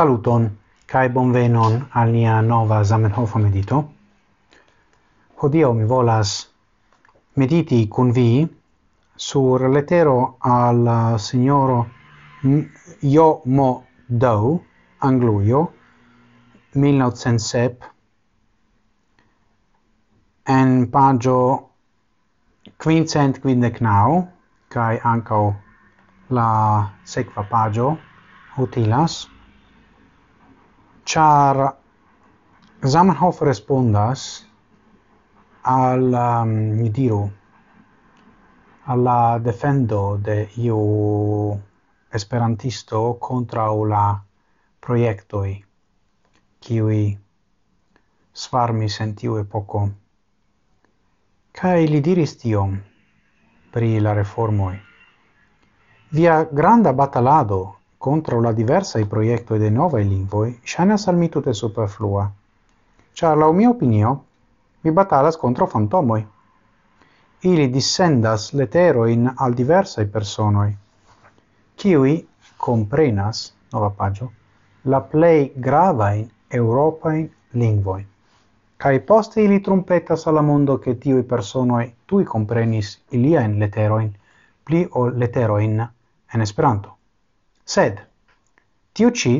Saluton cae bonvenon al nia nova Zamenhof medito. Hodio mi volas mediti kun vi sur letero al uh, signoro Jo Mo Dou, Anglujo, 1907, en pagio quincent quindec nau, cae ancau la sequa pagio utilas, char Zamenhof respondas al um, ni diru alla defendo de iu esperantisto contra la proiectoi kiui svarmi sentiu tiu epoko. Kai li diris tiom pri la reformoi. Via granda batalado contra la diversa i proiecto de novae lingvoi shanas salmitu te superflua. Char la mia opinio, mi batalas contra fantomoi. Ili dissendas letero in al diversa i personoi, kiwi comprenas, nova pagio, la in europa in lingvoi kai poste ili trompetas alla mondo che tiui personoi tui comprenis ilia in letero in pli o leteroin en Esperanto. Sed, tiu ci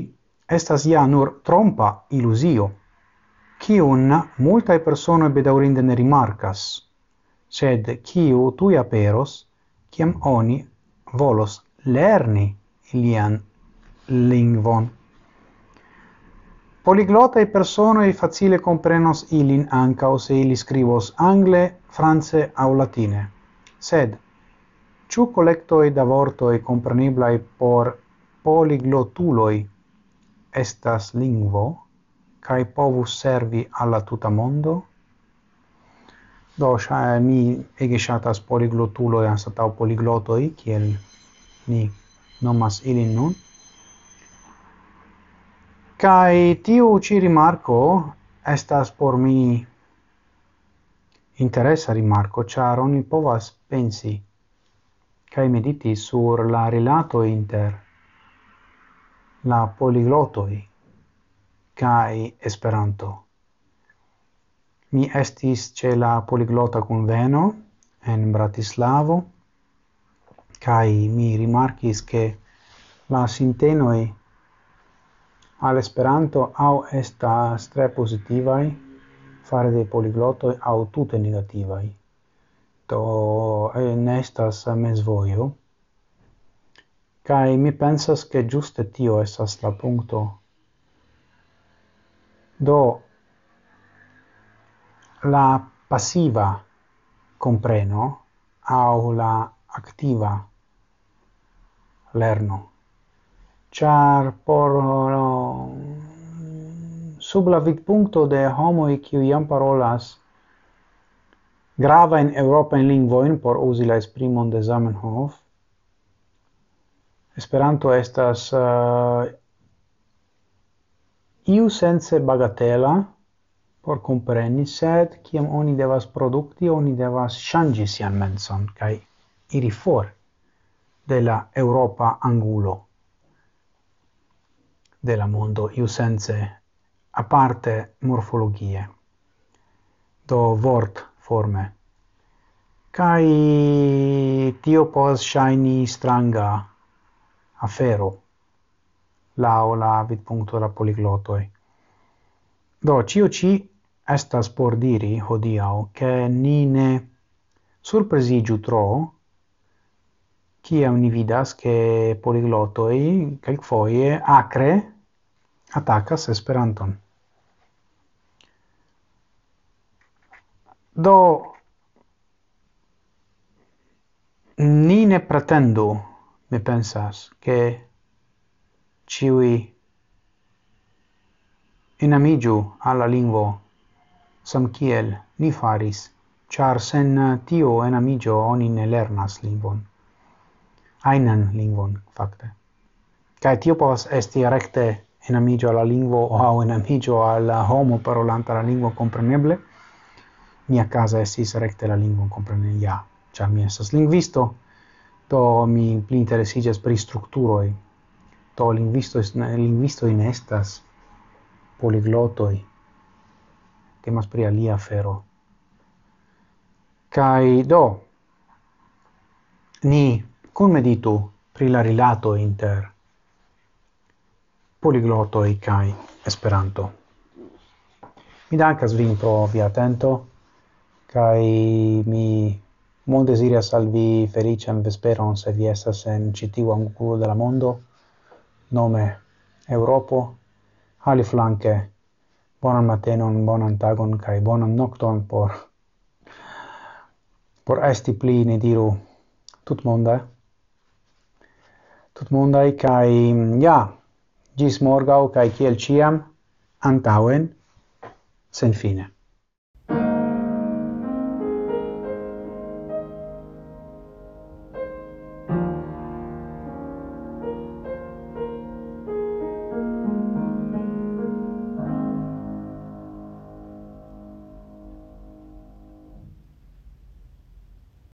estas ja nur trompa ilusio, cium multae persone bedaurinde ne rimarcas, sed ciu tui aperos, ciam oni volos lerni ilian lingvon. Poliglotae personoi facile comprenos ilin ancao se ili scrivos angle, france au latine. Sed, ciu collectoi da vortoi compreniblai por poliglotuloi estas lingvo kai povus servi alla tuta mondo. Do sha mi ege shatas poliglotuloi poligloto poliglotoi kiel ni nomas ilin nun. Kai tiu ci rimarco estas por mi interesa rimarco char oni povas pensi kai mediti sur la rilato inter la poliglotoi kai Esperanto. Mi estis ce la poliglota conveno en Bratislavo kai mi rimarkis che la sintenoi al Esperanto au estas tre positivai fare de poliglotoi au tutte negativai. to eh, ne estas mesvoio. Kai mi pensas che giuste tio esas la punto. Do la passiva compreno au la activa lerno. Char por sub la vidpunkto de homo e qui iam parolas grava in Europa in lingvo in por usi la esprimon de Zamenhof Esperanto estas uh, iu sense bagatela por compreni, sed kiam oni devas produkti, oni devas ŝanĝi sian menson kaj iri for de la Europa angulo de la mondo iu sense aparte morfologie do vort forme. Kai tio pos shiny stranga afero lao la vid punto la poliglotoi Do, cio ci estas por diri hodiau che ni ne surpresigiu tro ciam ni vidas che poliglotoi calcfoie acre attacas Esperanton. Do, ni ne pretendu mi pensas che ciui enamigiu alla lingvo sam kiel ni faris char sen tio enamigio oni ne lernas lingvon ainan lingvon fakte. Kai tio povas esti rekte enamigio alla lingvo o enamigio alla homo parolanta la lingvo compreneble. Mia casa estis recte la lingvon comprene ja, char mi esas lingvisto, do mi pli interesigas pri strukturoj. To linguisto linguisto in estas poliglotoj. Temas pri alia fero kai do ni kun meditu pri la rilato inter poliglotoj kai Esperanto. Mi dankas vin pro via atento kai mi Mon desirias al vi felician vesperon se vi estas en citiu angulo de la mondo, nome Europo, ali flanque, bonan matenon, bonan tagon, cae bonan nocton por, por esti pli, ne diru, tut monda, Tut monda, cae, ja, gis morgau, cae ciel ciam, antauen, sen fine.